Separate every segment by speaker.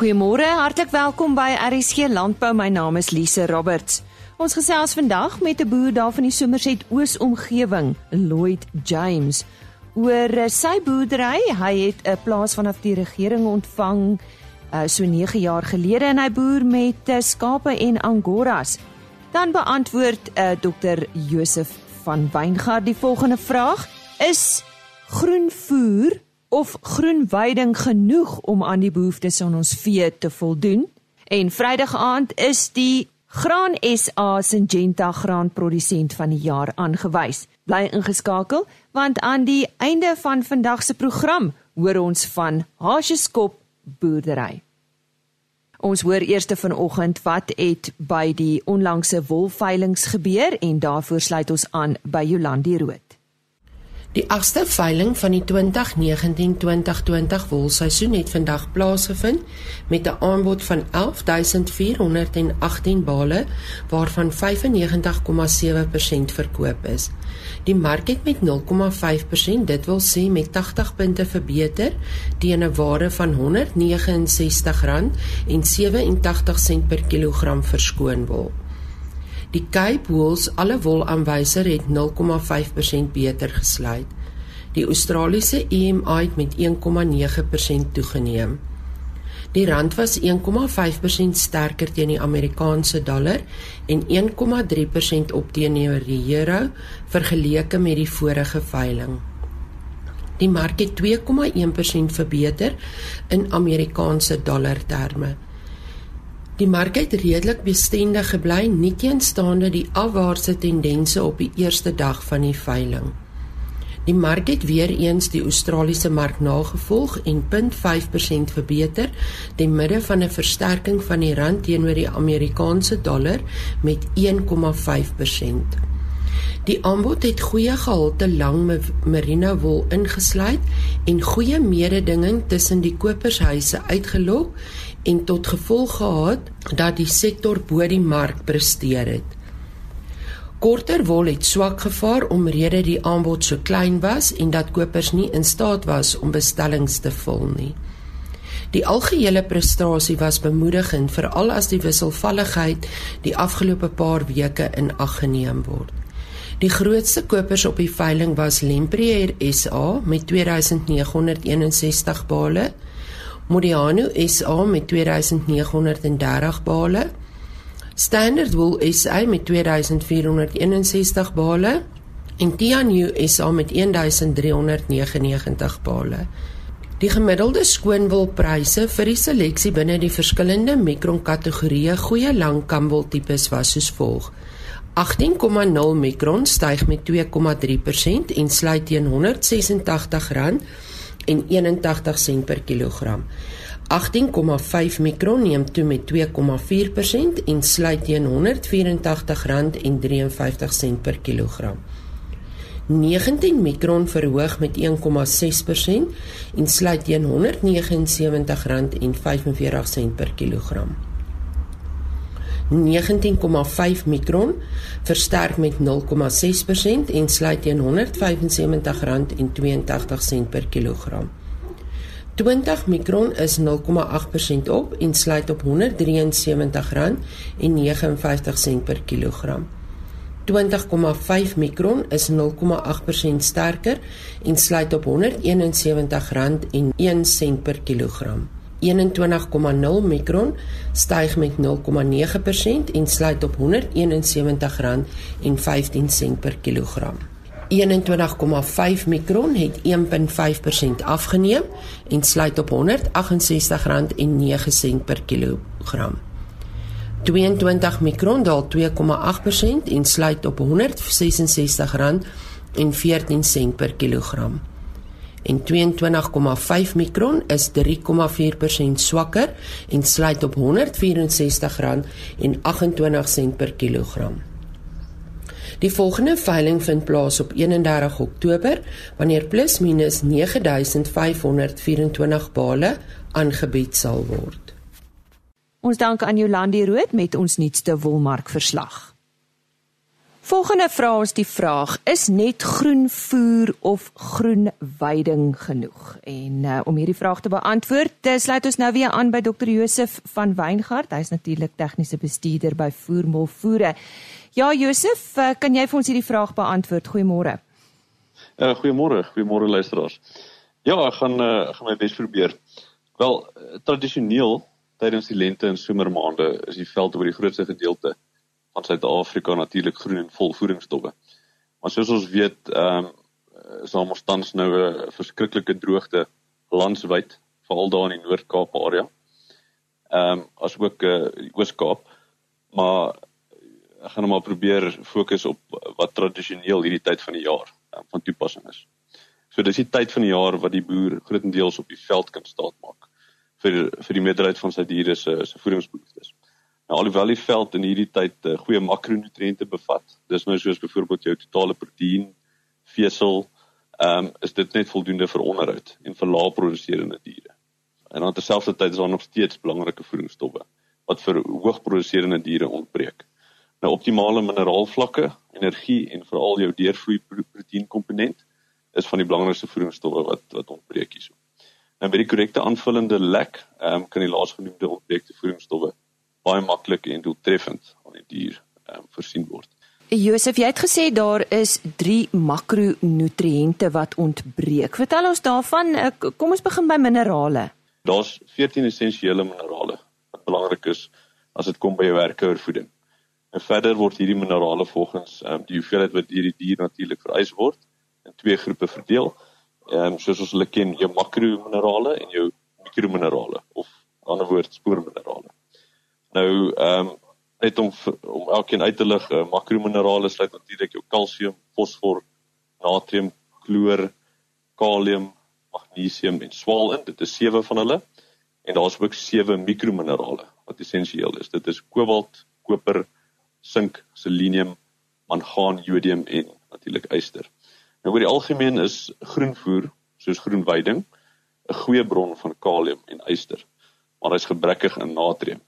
Speaker 1: Goeiemôre, hartlik welkom by RSG Landbou. My naam is Lise Roberts. Ons gesels vandag met 'n boer daar van die Somerset Oos omgewing, Lloyd James, oor eh, sy boerdery. Hy het 'n plaas vanaf die regering ontvang uh, so 9 jaar gelede en hy boer met uh, skape en angoras. Dan beantwoord uh, Dr. Josef van Weingard die volgende vraag: Is groenvoer of groenweiding genoeg om aan die behoeftes van ons vee te voldoen? En Vrydag aand is die Graan SA Syngenta graanprodusent van die jaar aangewys. Bly ingeskakel want aan die einde van vandag se program hoor ons van Hasieskop boerdery. Ons hoor eerste vanoggend wat het by die onlangse wolveilings gebeur en daarvoor sluit ons aan by Jolandi Rood.
Speaker 2: Die agste veiling van die 2019-2020 wolseisoen het vandag plaasgevind met 'n aanbod van 11418 bale waarvan 95,7% verkoop is. Die mark het met 0,5%, dit wil sê met 80 punte verbeter teen 'n waarde van R169.87 per kilogram verskoon wol. Die Cape Wools alle wolaanwyser het 0,5% beter gesluit. Die Australiese EMI het met 1,9% toegeneem. Die rand was 1,5% sterker teen die Amerikaanse dollar en 1,3% op teenoor die euro vergeleke met die vorige veiling. Die mark het 2,1% verbeter in Amerikaanse dollar terme. Die mark het redelik bestendig gebly, nie teenstaande die afwaartse tendense op die eerste dag van die veiling. Die mark het weer eens die Australiese mark nagevolg en 0.5% verbeter ten midde van 'n versterking van die rand teenoor die Amerikaanse dollar met 1,5%. Die aanbod het goeie gehalte lang merino wol ingesluit en goeie mededinging tussen die kopershuise uitgelok en tot gevolg gehad dat die sektor bo die mark presteer het. Korter wol het swak gevaar omrede die aanbod so klein was en dat kopers nie in staat was om bestellings te vul nie. Die algehele prestasie was bemoedigend veral as die wisselvalligheid die afgelope paar weke in ag geneem word. Die grootste kopers op die veiling was Lempriere SA met 2961 bale, Modiano SA met 2930 bale, Standard Wool SA met 2461 bale. En Tianyu SA met 1399 bale. Die gemiddelde skoonwilpryse vir die seleksie binne die verskillende mikron kategorieë goeie lang kamwil tipes was soos volg: 18,0 mikron styg met 2,3% en sluit teen R186 en 81 sent per kilogram. 18,5 mikron neem toe met 2,4% en sluit teen R184 en 53 sent per kilogram. 19 mikron verhoog met 1,6% en sluit teen R179 en 45 sent per kilogram. 19,5 mikron versterk met 0,6% en sluit teen R175,82 per kilogram. 20 mikron is 0,8% op en sluit op R173,59 per kilogram. 20,5 mikron is 0,8% sterker en sluit op R171,01 per kilogram. 21,0 mikron styg met 0,9% en sluit op R171,15 per kilogram. 21,5 mikron het 1.5% afgeneem en sluit op R168,09 per kilogram. 22 mikron daal 2,8% en sluit op R166,14 per kilogram en 22,5 mikron is 3,4% swakker en sluit op R164,28 per kilogram. Die volgende veiling vind plaas op 31 Oktober wanneer plus minus 9524 bale aangebied sal word.
Speaker 1: Ons dank aan Jolandi Rood met ons nuutste wolmark verslag. Volgende vra ons die vraag: Is net groen voer of groen veiding genoeg? En uh, om hierdie vraag te beantwoord, uh, sluit ons nou weer aan by Dr. Josef van Weingart. Hy's natuurlik tegniese bestuurder by Voermol Voere. Ja, Josef, uh, kan jy vir ons hierdie vraag beantwoord? Goeiemôre.
Speaker 3: Uh, goeiemôre, goeiemôre luisteraars. Ja, ek gaan uh, gaan my bes probeer. Wel, uh, tradisioneel tydens die lente en somermaande is die veld oor die grootste gedeelte van Suid-Afrika natuurlik groen en vol voedingsstowwe. Maar soos ons weet, ehm um, is daar mos tans nou 'n verskriklike droogte landwyd, veral daar in die Noord-Kaap area. Ehm um, as ook uh, die Oos-Kaap. Maar ek gaan nou maar probeer fokus op wat tradisioneel hierdie tyd van die jaar um, van toepassing is. So dis die tyd van die jaar wat die boer grootendeels op die veld kan staat maak vir vir die meerderheid van sy diere se se voedingsbehoeftes. Nou alhoewel die veld in hierdie tyd uh, goeie makronutriënte bevat, dis nou soos byvoorbeeld jou totale proteïen, vesel, ehm um, is dit net voldoende vir onderhoud en vir lae produserende diere. En aan terselfdertyd is daar nog steeds belangrike voedingsstowwe wat vir hoog produserende diere ontbreek. Nou optimale mineraalvlakke, energie en veral jou deurvloei proteïen komponent is van die belangrikste voedingsstowwe wat wat ontbreek hierso. Nou by die korrekte aanvullende lek, ehm um, kan die laasgenoemde ontbreekte voedingsstowwe baie maklik en doeltreffend aan die dier um, voorsien word.
Speaker 1: Josef, jy het gesê daar is 3 makronutriënte wat ontbreek. Vertel ons daarvan. Eh, kom ons begin by minerale.
Speaker 3: Daar's 14 essensiële minerale wat belangrik is as dit kom by jou werkouervoeding. En verder word hierdie minerale volgens um, die hoeveelheid wat hierdie dier natuurlik vereis word in twee groepe verdeel. Ehm um, soos ons hulle ken, jou makrominerale en jou mikrominerale of ander woord spoorminerale. Nou ehm um, net om om elkeen uit te lig, uh, makrominerale sluit natuurlik jou kalsium, fosfor, natrium, kloor, kalium, magnesium en swaal in. Dit is sewe van hulle. En daar's ook sewe mikrominerale wat essensieel is. Dit is kobalt, koper, sink, selenium, mangaan, jodium en natuurlik yster. Nou oor die algemeen is groenvoer, soos groenweiding, 'n goeie bron van kalium en yster, maar hy's gebrekkig in natrium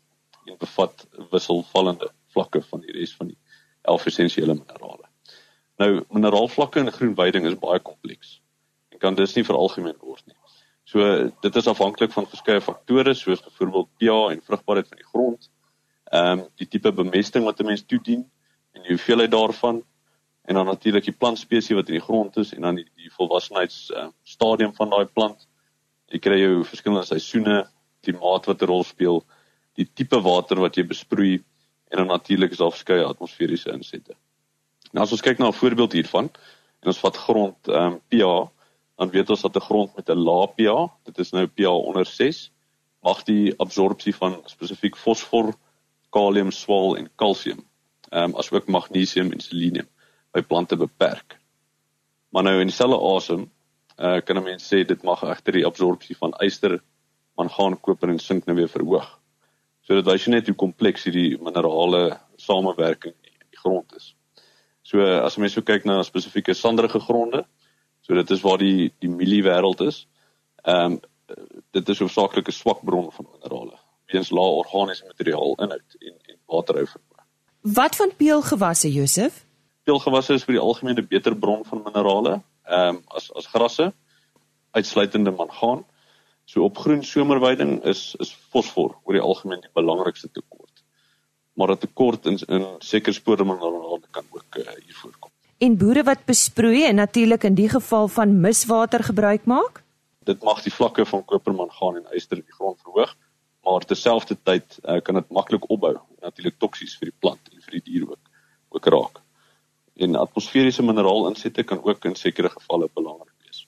Speaker 3: en bevat wisselvallende vlakke van die res van die 11 essensiële minerale. Nou mineraalvlakke in groenweiding is baie kompleks en kan dus nie veralgemeen word nie. So dit is afhanklik van verskeie faktore soos byvoorbeeld pH en vrugbaarheid van die grond, ehm um, die tipe bemesting wat 'n mens toedien en die hoeveelheid daarvan en dan natuurlik die plantspesies wat in die grond is en dan die, die volwassenheids uh, stadium van daai plant. Jy kry jou verskillende seisoene, klimaat wat 'n rol speel die tipe water wat jy besproei en dan natuurlik is daar verskeie atmosferiese insette. Nou as ons kyk na 'n voorbeeld hiervan en ons vat grond ehm um, pH, dan weet ons dat 'n grond met 'n lae pH, dit is nou pH onder 6, mag die absorpsie van spesifiek fosfor, kalium, swaal en kalsium, ehm um, asook magnesium en selenium by plante beperk. Maar nou in dieselfde asem, uh, kan mens sê dit mag egter die absorpsie van yster, mangaan, koper en sink nou weer verhoog. So dit wys net hoe kompleks hierdie minerale samewerking in die grond is. So as mense so kyk na spesifieke sanderige gronde, so dit is waar die die mieliewêreld is. Ehm um, dit is hoofsaaklik 'n swak bron van minerale weens lae organiese materiaal inhoud en en waterhou vermoë.
Speaker 1: Wat van peulgewasse, Josef?
Speaker 3: Peulgewasse is vir die algemeen 'n beter bron van minerale, ehm um, as as grasse uitsluitende mangaan. So op groen somerweiding is is fosfor oor die algemeen die belangrikste tekort. Maar 'n tekort in in sekere spore minerale kan ook uh, hier voorkom.
Speaker 1: En boere wat besproei en natuurlik in die geval van miswater gebruik maak?
Speaker 3: Dit mag die vlakke van kopermangaan en yster in die grond verhoog, maar terselfdertyd uh, kan dit maklik opbou, natuurlik toksies vir die plant en vir die dier ook ook raak. En atmosferiese mineraalinsitte kan ook in sekere gevalle belangrik wees.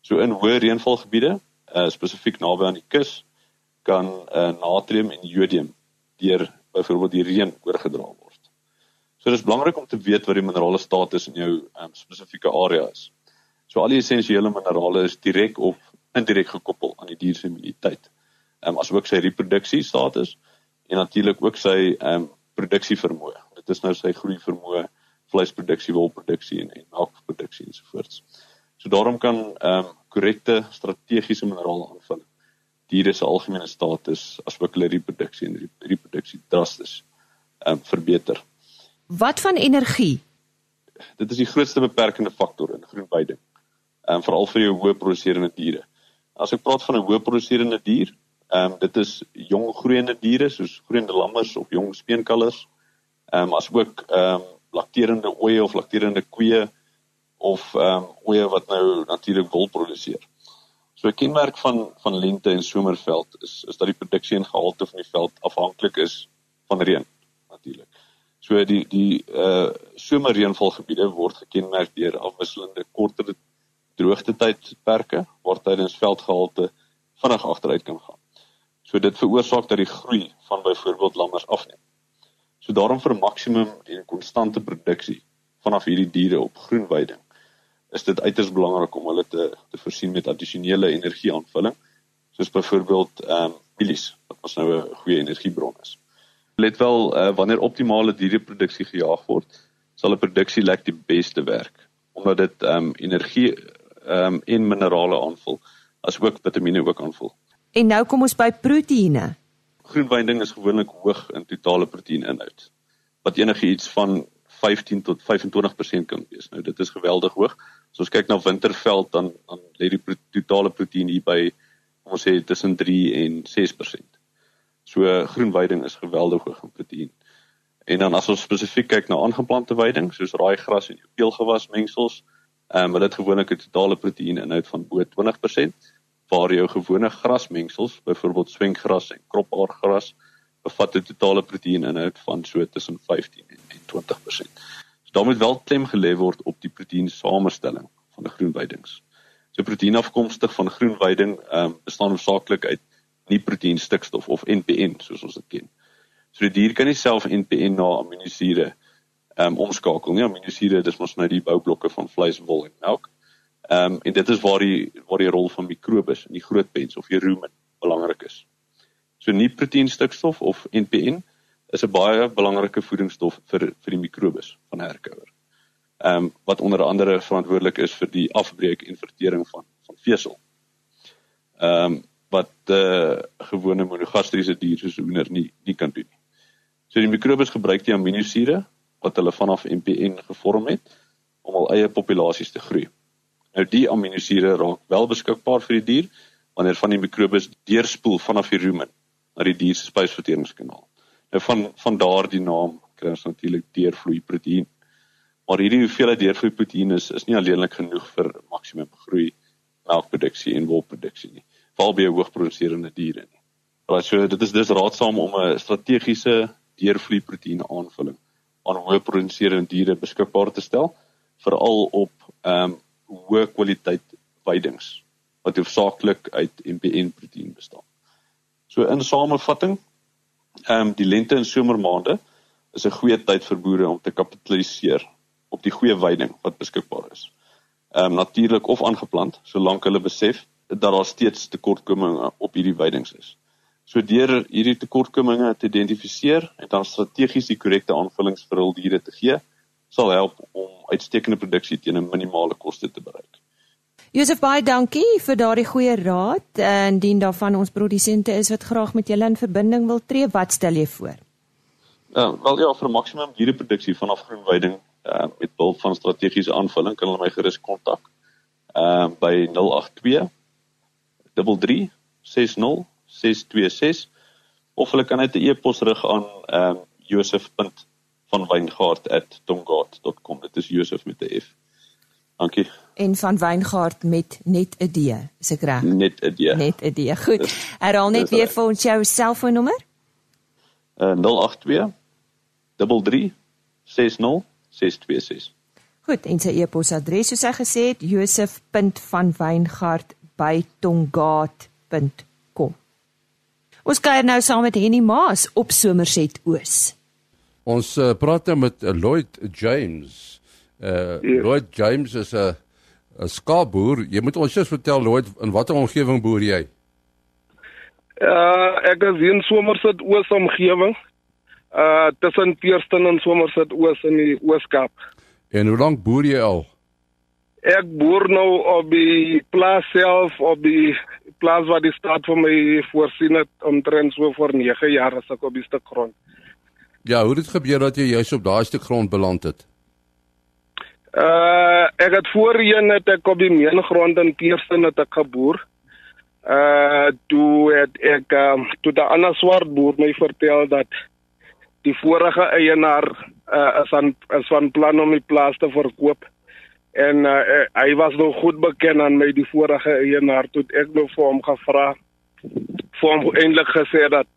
Speaker 3: So in hoë reënvalgebiede uh, spesifiek naby aan die kus kan uh, natrium en jodium deur byvoorbeeld die reën oorgedra word. So dis belangrik om te weet wat die minerale status in jou um, spesifieke area is. So al die essensiële minerale is direk of indirek gekoppel aan die dier se immuniteit. Ehm um, asook sy reproduksie status en natuurlik ook sy ehm um, produksie vermoë. Dit is nou sy groei vermoë, vleisproduksie, wolproduksie en, en melkproduksie ensovoorts. So daarom kan ehm um, korrekte strategiese minerale aanvulling diere se algemene status asook hulle reproduksie en reproduksie drasties um, verbeter.
Speaker 1: Wat van energie?
Speaker 3: dit is die grootste beperkende faktor in groenweiding. Ehm um, veral vir jou hoë produserende diere. As ek praat van 'n hoë produserende dier, ehm um, dit is jong groeiende diere soos groeiende lammers of jong speenkalvers. Ehm um, as ook ehm um, lakterende ooe of lakterende koeie of ehm um, ooe wat nou natuurlik wol produseer. So 'n kenmerk van van lente en somerveld is is dat die produksie en gehalte van die veld afhanklik is van reën natuurlik. So die die uh somerreënvalgebiede word gekenmerk deur afwisselende korter droogtetydperke waar tydens veldgehalte vinnig agteruit kan gaan. So dit veroorsaak dat die groei van byvoorbeeld lammers afneem. So daarom vir maksimum en konstante produksie vanaf hierdie diere op groenweiding is dit uiters belangrik om hulle te te voorsien met addisionele energieaanvulling soos byvoorbeeld ehm um, mielies wat ons nou 'n goeie energiebron is. Let wel uh, wanneer optimale diereproduksie gejaag word, sal 'n produksie lek die beste werk omdat dit ehm um, energie ehm um, en minerale aanvul as ook vitamiene ook aanvul.
Speaker 1: En nou kom ons by proteïene.
Speaker 3: Groenwynding is gewoonlik hoog in totale proteïninhoud wat enigiets van 15 tot 25% kan wees. Nou dit is geweldig hoog. As ons kyk na winterveld dan dan lê die totale proteïen hier by ons sê tussen 3 en 6%. So groenweiding is geweldig hoog in proteïen. En dan as ons spesifiek kyk na aangeplante weiding soos raaigras en peulgewas mengsels, ehm um, hulle het gewoonlik 'n totale proteïeninhoud van bo 20% waar jou gewone grasmengsels, byvoorbeeld swengras en kropaargras, bevat 'n totale proteïeninhoud van so tussen 15 en 20%. So daar moet wel klem gelê word op die proteïen samestelling van die groenweidings. So proteïen afkomstig van groenweiding ehm um, bestaan hoofsaaklik uit nie proteïen stikstof of NPN soos ons dit ken. So die dier kan nie self NPN na aminosure ehm um, omskakel nie. Aminosure dis mos nou die boublokke van vleis, wol en melk. Ehm um, en dit is waar die waar die rol van mikrobes in die groot pens of die rumen belangrik is. So nie proteïen stikstof of NPN is 'n baie belangrike voedingsstof vir vir die mikrobes van herkouer. Ehm um, wat onder andere verantwoordelik is vir die afbreek en vertering van van vesel. Ehm um, wat eh, gewone monogastriese dier soos hoender nie nie kan doen nie. So die mikrobes gebruik die aminosure wat hulle vanaf MPN gevorm het om al eie populasies te groei. Nou die aminosure raak wel beskikbaar vir die dier wanneer van die mikrobes deurspoel vanaf die rumen na die dier se spysverteringskanaal. Nou van van daardie naam kry ons natuurlik deurvloei proteïen. Maar hierdie hoeveelheid deurvloei proteïen is is nie alleenlik genoeg vir maksimum groei melkproduksie en wolproduksie nie val by hoogproduserende diere nie. Right, so dit is dis raadsaam om 'n strategiese deurvloei proteïen aanvulling aan hoë produserende diere beskikbaar te stel, veral op ehm um, hoë kwaliteit weidings wat hoofsaaklik uit MPN proteïen bestaan. So in samevatting, ehm um, die lente en somermaande is 'n goeie tyd vir boere om te kapitaliseer op die goeie weiding wat beskikbaar is. Ehm um, natuurlik of aangeplant solank hulle besef dat daar steeds tekortkominge op hierdie weidings is. So deur hierdie tekortkominge te identifiseer en dan strategies die korrekte aanvullings vir hul diere te gee, sal help om uitstekende produksie teen 'n minimale koste te bereik.
Speaker 1: Josef baie dankie vir daardie goeie raad. En dien daarvan ons produsente is wat graag met julle in verbinding wil tree, wat stel jy voor?
Speaker 3: Ja, wel ja, vir maksimum diereproduksie vanaf groenweiding uh, met hulp van strategiese aanvulling kan hulle my gerus kontak. Ehm uh, by 082 3360626 of hulle kan net 'n e-pos rig aan ehm um, josef.vanwyngaard@tongaat.com. Dit is Josef met 'n F. Dankie.
Speaker 1: En van Wyngaard met net 'n D, is ek reg?
Speaker 3: Net 'n D.
Speaker 1: Net 'n D. Goed. Herhaal net weer vir ons jou selfoonnommer.
Speaker 3: Uh 082 33 60 626.
Speaker 1: Goed, en sy e-posadres soos hy gesê het, josef.vanwyngaard@ by tongaat.com. Ons kuier nou saam met Henny Maas op Somerset Oos.
Speaker 4: Ons uh, praat nou met Lloyd James. Uh yeah. Lloyd James is 'n 'n skaapboer. Jy moet ons eers vertel Lloyd in watter omgewing boer jy?
Speaker 5: Uh ek is in Somerset Oos omgewing. Uh tussen Pierston en Somerset Oos in die Ooskaap.
Speaker 4: En hoe lank boer jy al?
Speaker 5: Ek boer nou op die plaas self op die plaas waar die staat vir my voorsien het omtrent so vir 9 jaar as ek op die stuk grond.
Speaker 4: Ja, hoe het dit gebeur dat jy juist op daai stuk grond beland het?
Speaker 5: Uh ek het voorheen net ek op die meengrond in Peersen het ek geboer. Uh toe het ek um, toe 'n ander swart boer my vertel dat die vorige eienaar uh, is aan is van plan om die plaas te verkoop. En uh, hy was nog goed bekend aan my die vorige eienaar toe ek nou vir hom gevra vir hom eintlik gesê dat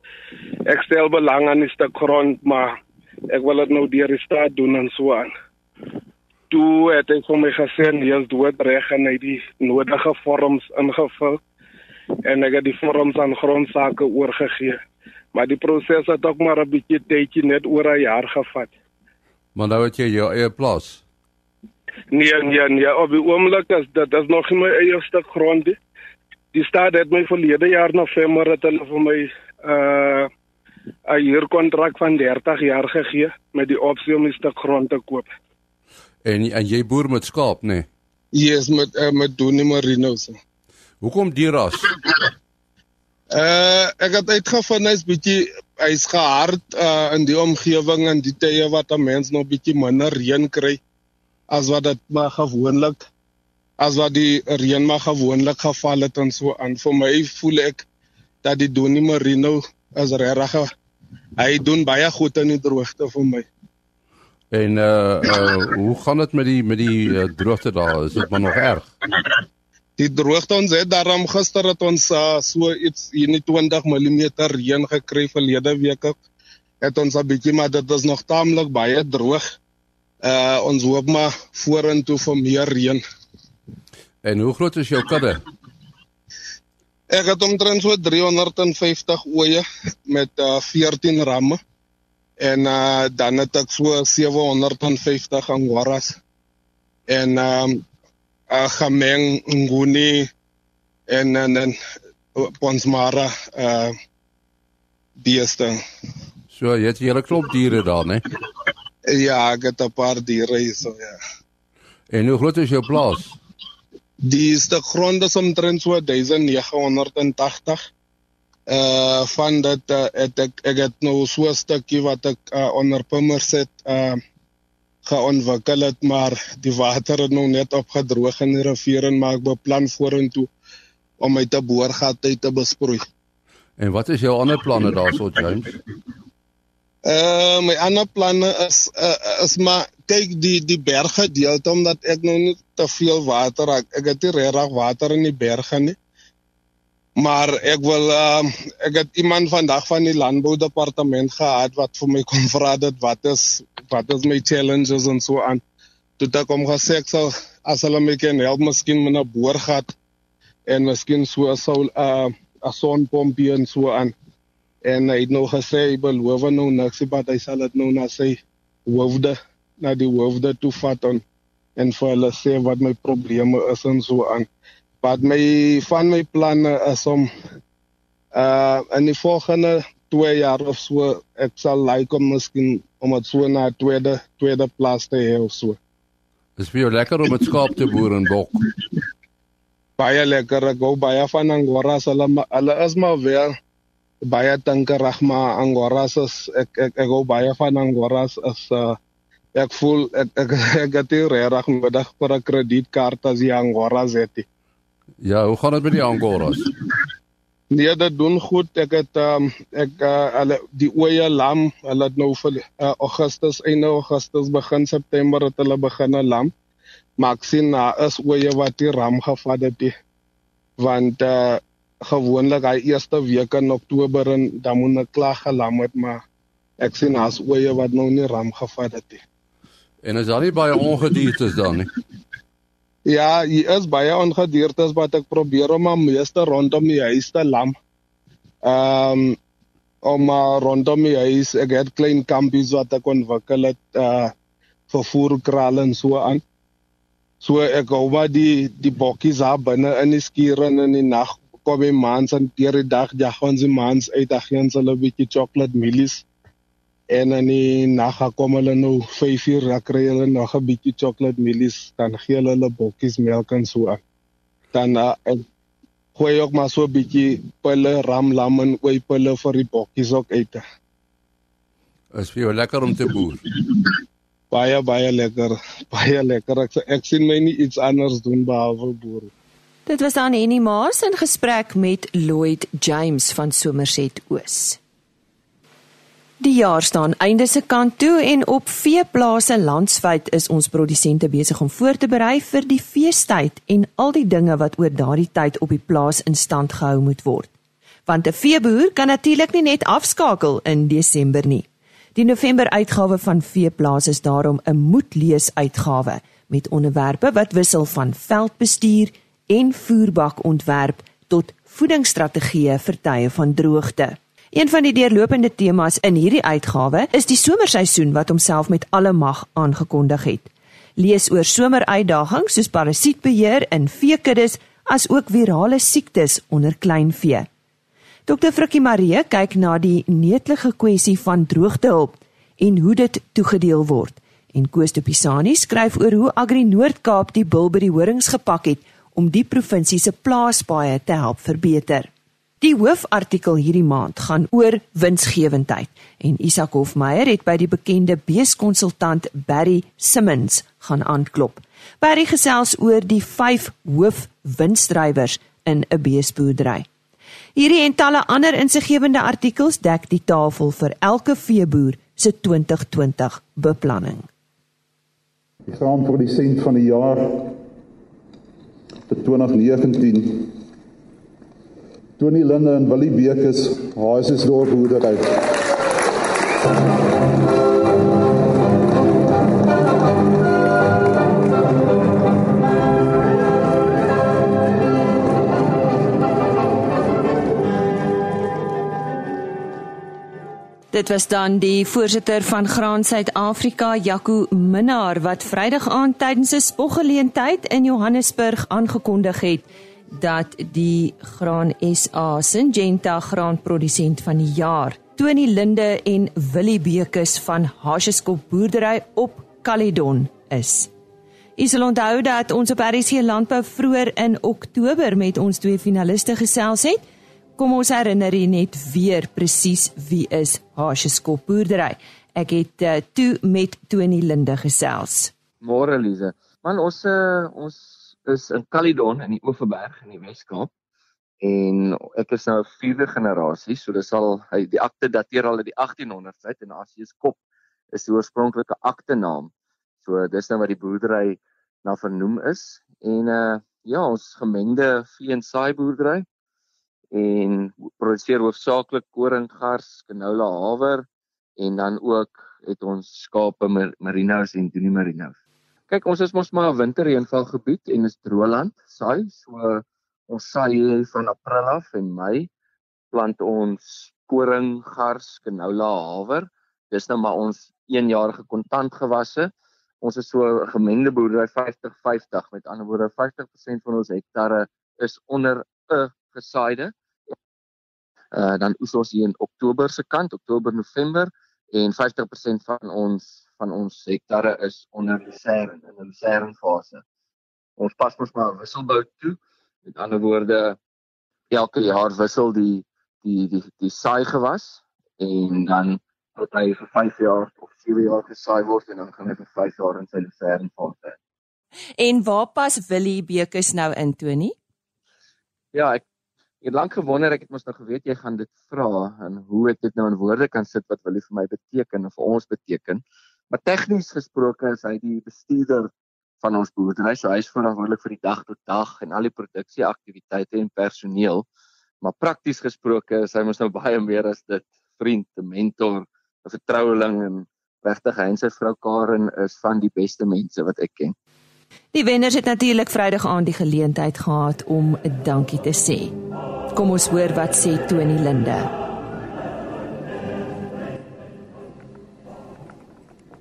Speaker 5: ek stel belang aan die stuk grond maar ek wil dit nou deur die staat doen en so aan toe het ek vir my gesê nee, is dood reg en hy die nodige vorms ingevul en ek het die vorms aan grondsake oorgegee. Maar die proses het ook maar 'n bietjie tydjie net oor 'n jaar gevat.
Speaker 4: Maar nou het jy jou eie plaas.
Speaker 5: Nee, nee, nee, op die oomblik is dit is nog nie my eie stuk grond nie. Die staat het my verlede jaar November het hulle vir my uh 'n huurkontrak van 30 jaar gegee met die opsie om 'n stuk grond te koop.
Speaker 4: En en jy boer met skaap, nê? Nee?
Speaker 5: Yes, met uh, met Donnie Marinos.
Speaker 4: Hoekom die ras?
Speaker 5: Uh ek het uitgevind hy's bietjie hy's gehard uh in die omgewing en die tye wat 'n mens nog bietjie minder reën kry as wat dit maar gewoonlik as wat die reën maar gewoonlik geval het en so aan. Vir my voel ek dat die Donnie Marino as regtig hy doen baie goed in die droogte vir my.
Speaker 4: En uh uh hoe gaan dit met die met die uh, droogte daar? Is dit maar nog erg?
Speaker 5: Die droogte ons het daarom gister het ons uh, so iets in 20 mm reën gekry verlede week. Het ons 'n bietjie maar dit is nog taamlik baie droog. Uh ons hoop maar vorentoe vir meer reën.
Speaker 4: En hoe groot is jou kudde?
Speaker 5: Ek het omtrent so 350 ooe met uh, 14 ramme en uh, dan het ek so 750 angoras en um uh, gemeng nguni en en, en ponsmara uh beeste.
Speaker 4: So jy het 'n hele klomp diere daar, né?
Speaker 5: Ja, ek het 'n paar diere hier so ja.
Speaker 4: En hoe groot is jou plaas?
Speaker 5: Die is die grond is omtrent so 1980 uh van dat uh, het ek ek het nou so 'n stukkie wat ek uh, onder pommer sit uh geontwikkel het maar die water het nou net opgedroog in die rivier en maar ek beplan vorentoe om my te boorgat uit te besproei.
Speaker 4: En wat is jou ander planne daarso James?
Speaker 5: Uh my ander planne is uh, is maar kyk die die berge deelte omdat ek nou nie te veel water ek, ek het nie regtig water in die berge nie. Maar ek wil uh, ek het iemand vandag van die landboudepartement gehad wat vir my kon vra dit wat is wat is my challenges en so aan. Toe ek hom gesê ek sal as hulle my kan help miskien met 'n boorgat en miskien so sou 'n uh, 'n sonpompie en so aan. En hy het nog gesê hy beloof nou niks maar hy sal dit nou na sy hoofde na die hoofde toe vat en en vir hulle sê wat my probleme is en so aan wat my van my planne is om uh in die volgende 2 jaar of so ek sal like om miskien om dit so na tweede tweede plaas te hê of so.
Speaker 4: Dis vir jou lekker om met skaap te boer en bok.
Speaker 5: Baie lekker, ek gou baie van Angora, hulle hulle is maar wel baie dankerig maar Angora is ek ek ek gou baie van Angora is uh ek voel ek ek, ek het regtig middag vir 'n kredietkaart as die Angora het.
Speaker 4: Ja, hoe gaan dit met die Angoras?
Speaker 5: Nee, dit doen goed. Ek het um, ek uh, hulle die oeye lam, hulle het nou vir uh, Augustus, einde Augustus begin September het hulle begin lam. Maar ek sien na uh, is oeye wat die ram gevat het. Die, want uh, gewoonlik hy eerste week in Oktober en dan moet 'n klaar gelam het, maar ek sien as oeye wat nou nie ram gevat het nie.
Speaker 4: En is daar nie baie ongediertes dan nie?
Speaker 5: Ja, hier is baie ongediertes wat ek probeer om aan meeste rondom die huis te lam. Ehm um, om uh, rondom die huis, ek het klein kampies wat ek ontwikkel het uh vir voerkrale en so aan. So ek hou maar die die bokkies daar binne in die skuur en in die nag kom die maans en deur die dag ja, ons die maans uit, dan gaan hulle 'n bietjie chocolate mielies en in die nag kom hulle nou 5 uur dan kry hulle nog 'n bietjie chocolate mielies dan gee hulle hulle bokkies melk en so aan dan uh, gooi ook maar so 'n bietjie pille ram lam en ooi pille vir die bokkies ook uit
Speaker 4: is vir jou lekker om te boer
Speaker 5: baie baie lekker, baie lekker. Ek ek sien my nie iets anders doen behalwe boer.
Speaker 1: Dit was dan Henny Maas in gesprek met Lloyd James van Somerset Oos. Die jaar staan einde se kant toe en op veeplase landwyd is ons produsente besig om voor te berei vir die feestyd en al die dinge wat oor daardie tyd op die plaas in stand gehou moet word. Want 'n veeboer kan natuurlik nie net afskakel in Desember nie. Die November uitgawe van Veeplaas is daarom 'n moedlees uitgawe met onderwerpe wat wissel van veldbestuur en voerbakontwerp tot voedingsstrategieë vir tye van droogte. Een van die deurlopende temas in hierdie uitgawe is die somerseisoen wat homself met alle mag aangekondig het. Lees oor someruitdagings soos parasietbeheer in veekuddes as ook virale siektes onder kleinvee. Dr. Frikkie Marie kyk na die netelige kwessie van droogtehulp en hoe dit toegedeel word. En Koos de Pisani skryf oor hoe Agri Noord-Kaap die bil by die horings gepak het om die provinsie se plaaspaaie te help verbeter. Die hoofartikel hierdie maand gaan oor winsgewendheid en Isak Hofmeyer het by die bekende beeskonsultant Barry Simmons gaan aanklop. Barry gesels oor die 5 hoofwinsdrywers in 'n beesboerdery. Hierdie en talle ander insiggewende artikels dek die tafel vir elke veeboer se 2020 beplanning.
Speaker 6: Die graanprodusent van die jaar vir 2019 Tony Linde en Willie Bekes, Haasesdorp boerdery.
Speaker 1: Dit was dan die voorsitter van Graan Suid-Afrika, Jaco Minnar, wat Vrydag aand tydens 'n spoggeleentheid in Johannesburg aangekondig het dat die Graan SA Syngenta graanprodusent van die jaar, Tony Linde en Willie Bekes van Hasheskop boerdery op Caledon is. Is al onthou dat ons op RC Landbou vroeër in Oktober met ons twee finaliste gesels het. Kom ons herinner hier net weer presies wie is Hasheskop boerdery. Ek het uh, toe met Tony Linde gesels.
Speaker 7: Môre Lize. Man ons uh, ons is in Caledon in die Oeverberg in die Wes-Kaap en ek is nou 'n vierde generasie, so dis al hy die akte dateer al uit die 1800s uit en Asius Kop is die oorspronklike akte naam. So dis nou wat die boerdery na vernoem is en uh ja, ons gemengde vee en saai boerdery en produseer hoofsaaklik koring, gars, canola, haver en dan ook het ons skape, merinos en dunie merinos. Kyk, ons is mos maar 'n winterreënval gebied en is droëland, saai, so ons saai van April af en Mei plant ons koring, gars, canola, haver. Dis nou maar ons eenjarige kontantgewasse. Ons is so 'n gemengde boerdery 50-50. Met ander woorde, 50% van ons hektare is onder 'n gesaaide. Uh dan oes ons hier in Oktober se kant, Oktober, November en 50% van ons van ons hektare is onder lucerne in 'n lucerne fase. Ons pas mos maar wisselbou toe. Met ander woorde elke jaar wissel die die die die saai gewas en dan tot hy vir 5 jaar of 7 jaar gesaai word en dan gaan hy vir 5 jaar in sy lucerne fase.
Speaker 1: En waar pas Willie Bekes nou in Tony?
Speaker 7: Ja, ek het lank gewonder, ek het mos nou geweet jy gaan dit vra en hoe ek dit nou in woorde kan sit wat Willie vir my beteken of vir ons beteken. Maar tegnies gesproke is hy die bestuurder van ons boerdery. So hy is verantwoordelik vir die dag tot dag en al die produksieaktiwiteite en personeel. Maar prakties gesproke is hy mos nou baie meer as dit vriend, 'n mentor, 'n vertroueling en regtig hy en sy vrou Karen is van die beste mense wat ek ken.
Speaker 1: Die wenners het natuurlik Vrydag aand die geleentheid gehad om 'n dankie te sê. Kom ons hoor wat sê Tony Linde.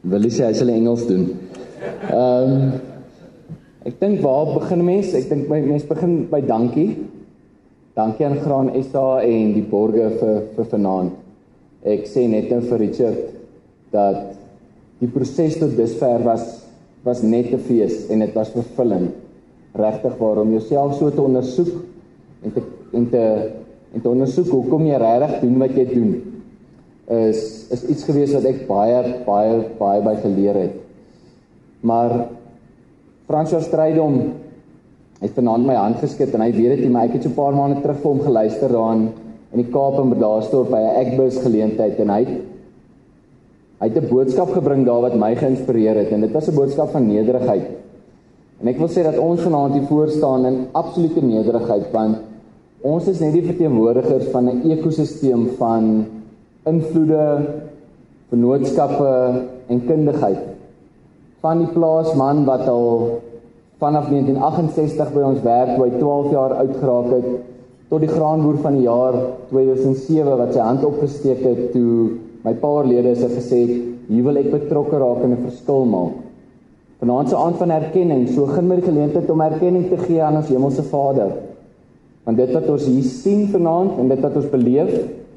Speaker 8: Wil jy sê hy sal Engels doen. Ehm um, ek dink waar begin mense? Ek dink mense begin by dankie. Dankie aan Graan SA en die borge vir vir vanaand. Ek sê net nou vir Richard dat die proses tot dusver was was net 'n fees en dit was vervullend. Regtig waarom jouself so te ondersoek en te en te en te ondersoek hoekom jy regtig doen wat jy doen is is iets gewees wat ek baie baie baie by geleer het. Maar François Strydom het vanaand my hand geskit en hy weet dit, maar ek het so 'n paar maande terug vir hom geluister daarin in die Kaap en Bredasdorp by 'n ekbus geleentheid en hy het hy het 'n boodskap gebring daar wat my geïnspireer het en dit was 'n boodskap van nederigheid. En ek wil sê dat ons vanaand hier voor staan in absolute nederigheid want ons is net die verteenwoordigers van 'n ekosisteem van invloede, vennootskappe en kundigheid. Van die plaasman wat al vanaf 1968 by ons werk, toe hy 12 jaar oud geraak het, tot die graanboer van die jaar 2007 wat sy hand opgesteek het toe my paarlede is gesê het, "Hier wil ek betrokke raak en 'n verskil maak." Vanaand se aand van erkenning, so gen my die geleentheid om erkenning te gee aan ons hemelse Vader. Want dit wat ons hier sien vanaand en dit wat ons beleef,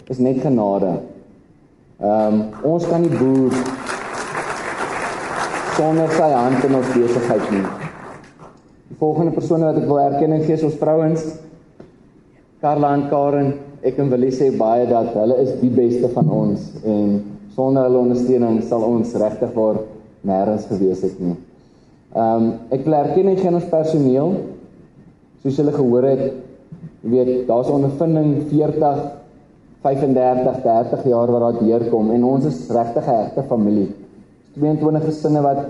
Speaker 8: is net genade. Ehm um, ons kan nie boer sonder sy hand in ons besigheid nie. Die volgende persone wat ek wil erkenning gee is ons vrouens. Karla en Karen, ek en Willie sê baie dat hulle is die beste van ons en sonder hulle ondersteuning sal ons regtig waar nêrens gewees het nie. Ehm um, ek wil erkenning gee aan ons personeel. Soos julle gehoor het, jy weet, daar's ondervinding 40 35 30 jaar wat daar deurkom en ons is regtig 'n regte familie. 22 gesinne wat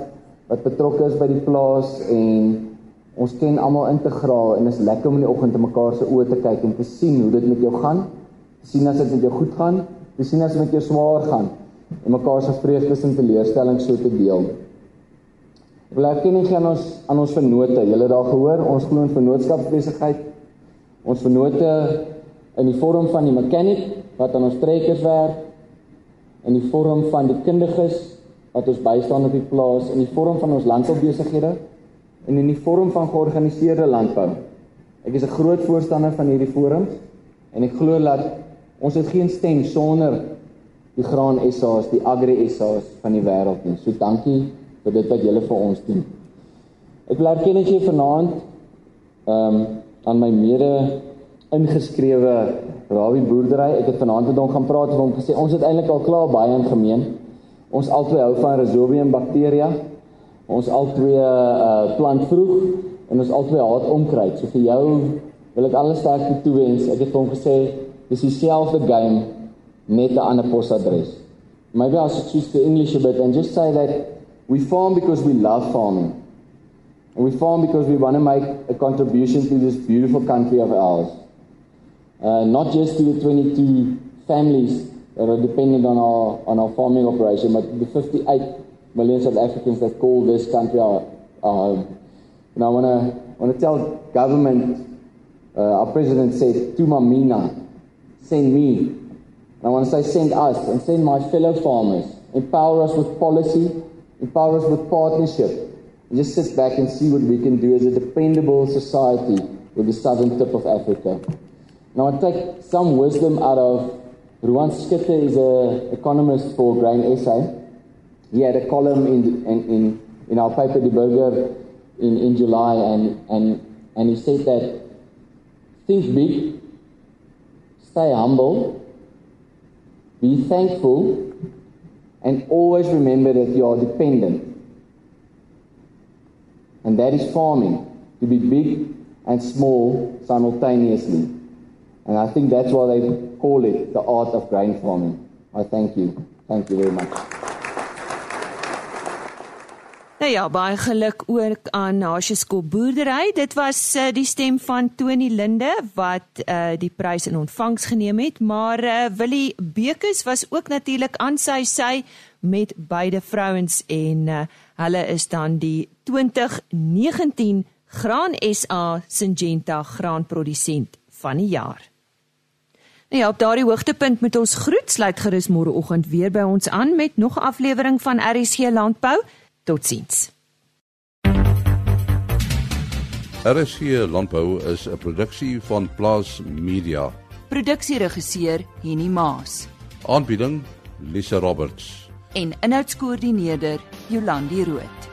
Speaker 8: wat betrokke is by die plaas en ons ken almal integraal en is lekker om in die oggend te mekaar se oë te kyk en te sien hoe dit met jou gaan. Te sien as dit met jou goed gaan, te sien as dit met jou swaar gaan en mekaar se vreugdes en teleurstellings so te deel. Ek wil erkenning gee aan ons aan ons vennote. Julle daar gehoor, ons glo in vennootskapsbesigheid. Ons vennote in die vorm van die mechanic wat aan ons trekkers werk, in die vorm van die kundiges wat ons bystaan op die plaas, in die vorm van ons landboubesighede en in die vorm van georganiseerde landbou. Ek is 'n groot voorstander van hierdie forums en ek glo dat ons het geen stem sonder die graan SA's, die agri SA's van die wêreld nie. So dankie vir dit wat julle vir ons doen. Ek wil erken gee vanaand ehm um, aan my mede ingeskrewe Rawie boerdery. Ek het vanaand met hom gaan praat en hom gesê ons het eintlik al klaar baie in gemeen. Ons albei hou van Rhizobium bakteria. Ons albei uh plant vroeg en ons albei haat onkruid. So vir jou wil ek alles sterkte toewens. Ek het hom gesê dis dieselfde game net 'n ander posadres. Maybe I should choose the English a bit and just say that we farm because we love farming. And we farm because we want to make a contribution to this beautiful country of ours. Uh, not just to the 22 families that are dependent on our on our farming operation, but the 58 million South Africans that call this country our, our home. And I want to want to tell government, uh, our president said, "Tuma mina, send me." And I want to say, send us and send my fellow farmers. Empower us with policy, empower us with partnership. And just sit back and see what we can do as a dependable society with the southern tip of Africa. Now I take some wisdom out of Ruan Skitte is an economist for Grain SA. He had a column in in in, in our paper Die Burger in, in July and, and and he said that think big, stay humble, be thankful, and always remember that you are dependent. And that is farming, to be big and small simultaneously. And I think that's why they call it the art of grain farming. I thank you. Thank you very much.
Speaker 1: Nou ja, baie geluk ook aan Hasieskop boerdery. Dit was uh, die stem van Tony Linde wat uh, die prys in ontvangs geneem het, maar uh, Willie Bekus was ook natuurlik aan sy sy met beide vrouens en uh, hulle is dan die 2019 Graan SA Syngenta graanprodusent van die jaar. Nou ja, op daardie hoogtepunt moet ons groet sluit gerus môreoggend weer by ons aan met nog 'n aflewering van RSG Landbou. Totsiens.
Speaker 4: RSG Landbou is 'n produksie van Plaas Media.
Speaker 1: Produksieregisseur Henny Maas.
Speaker 4: Aanbieding Lisa Roberts.
Speaker 1: En inhoudskoördineerder Jolandi Root.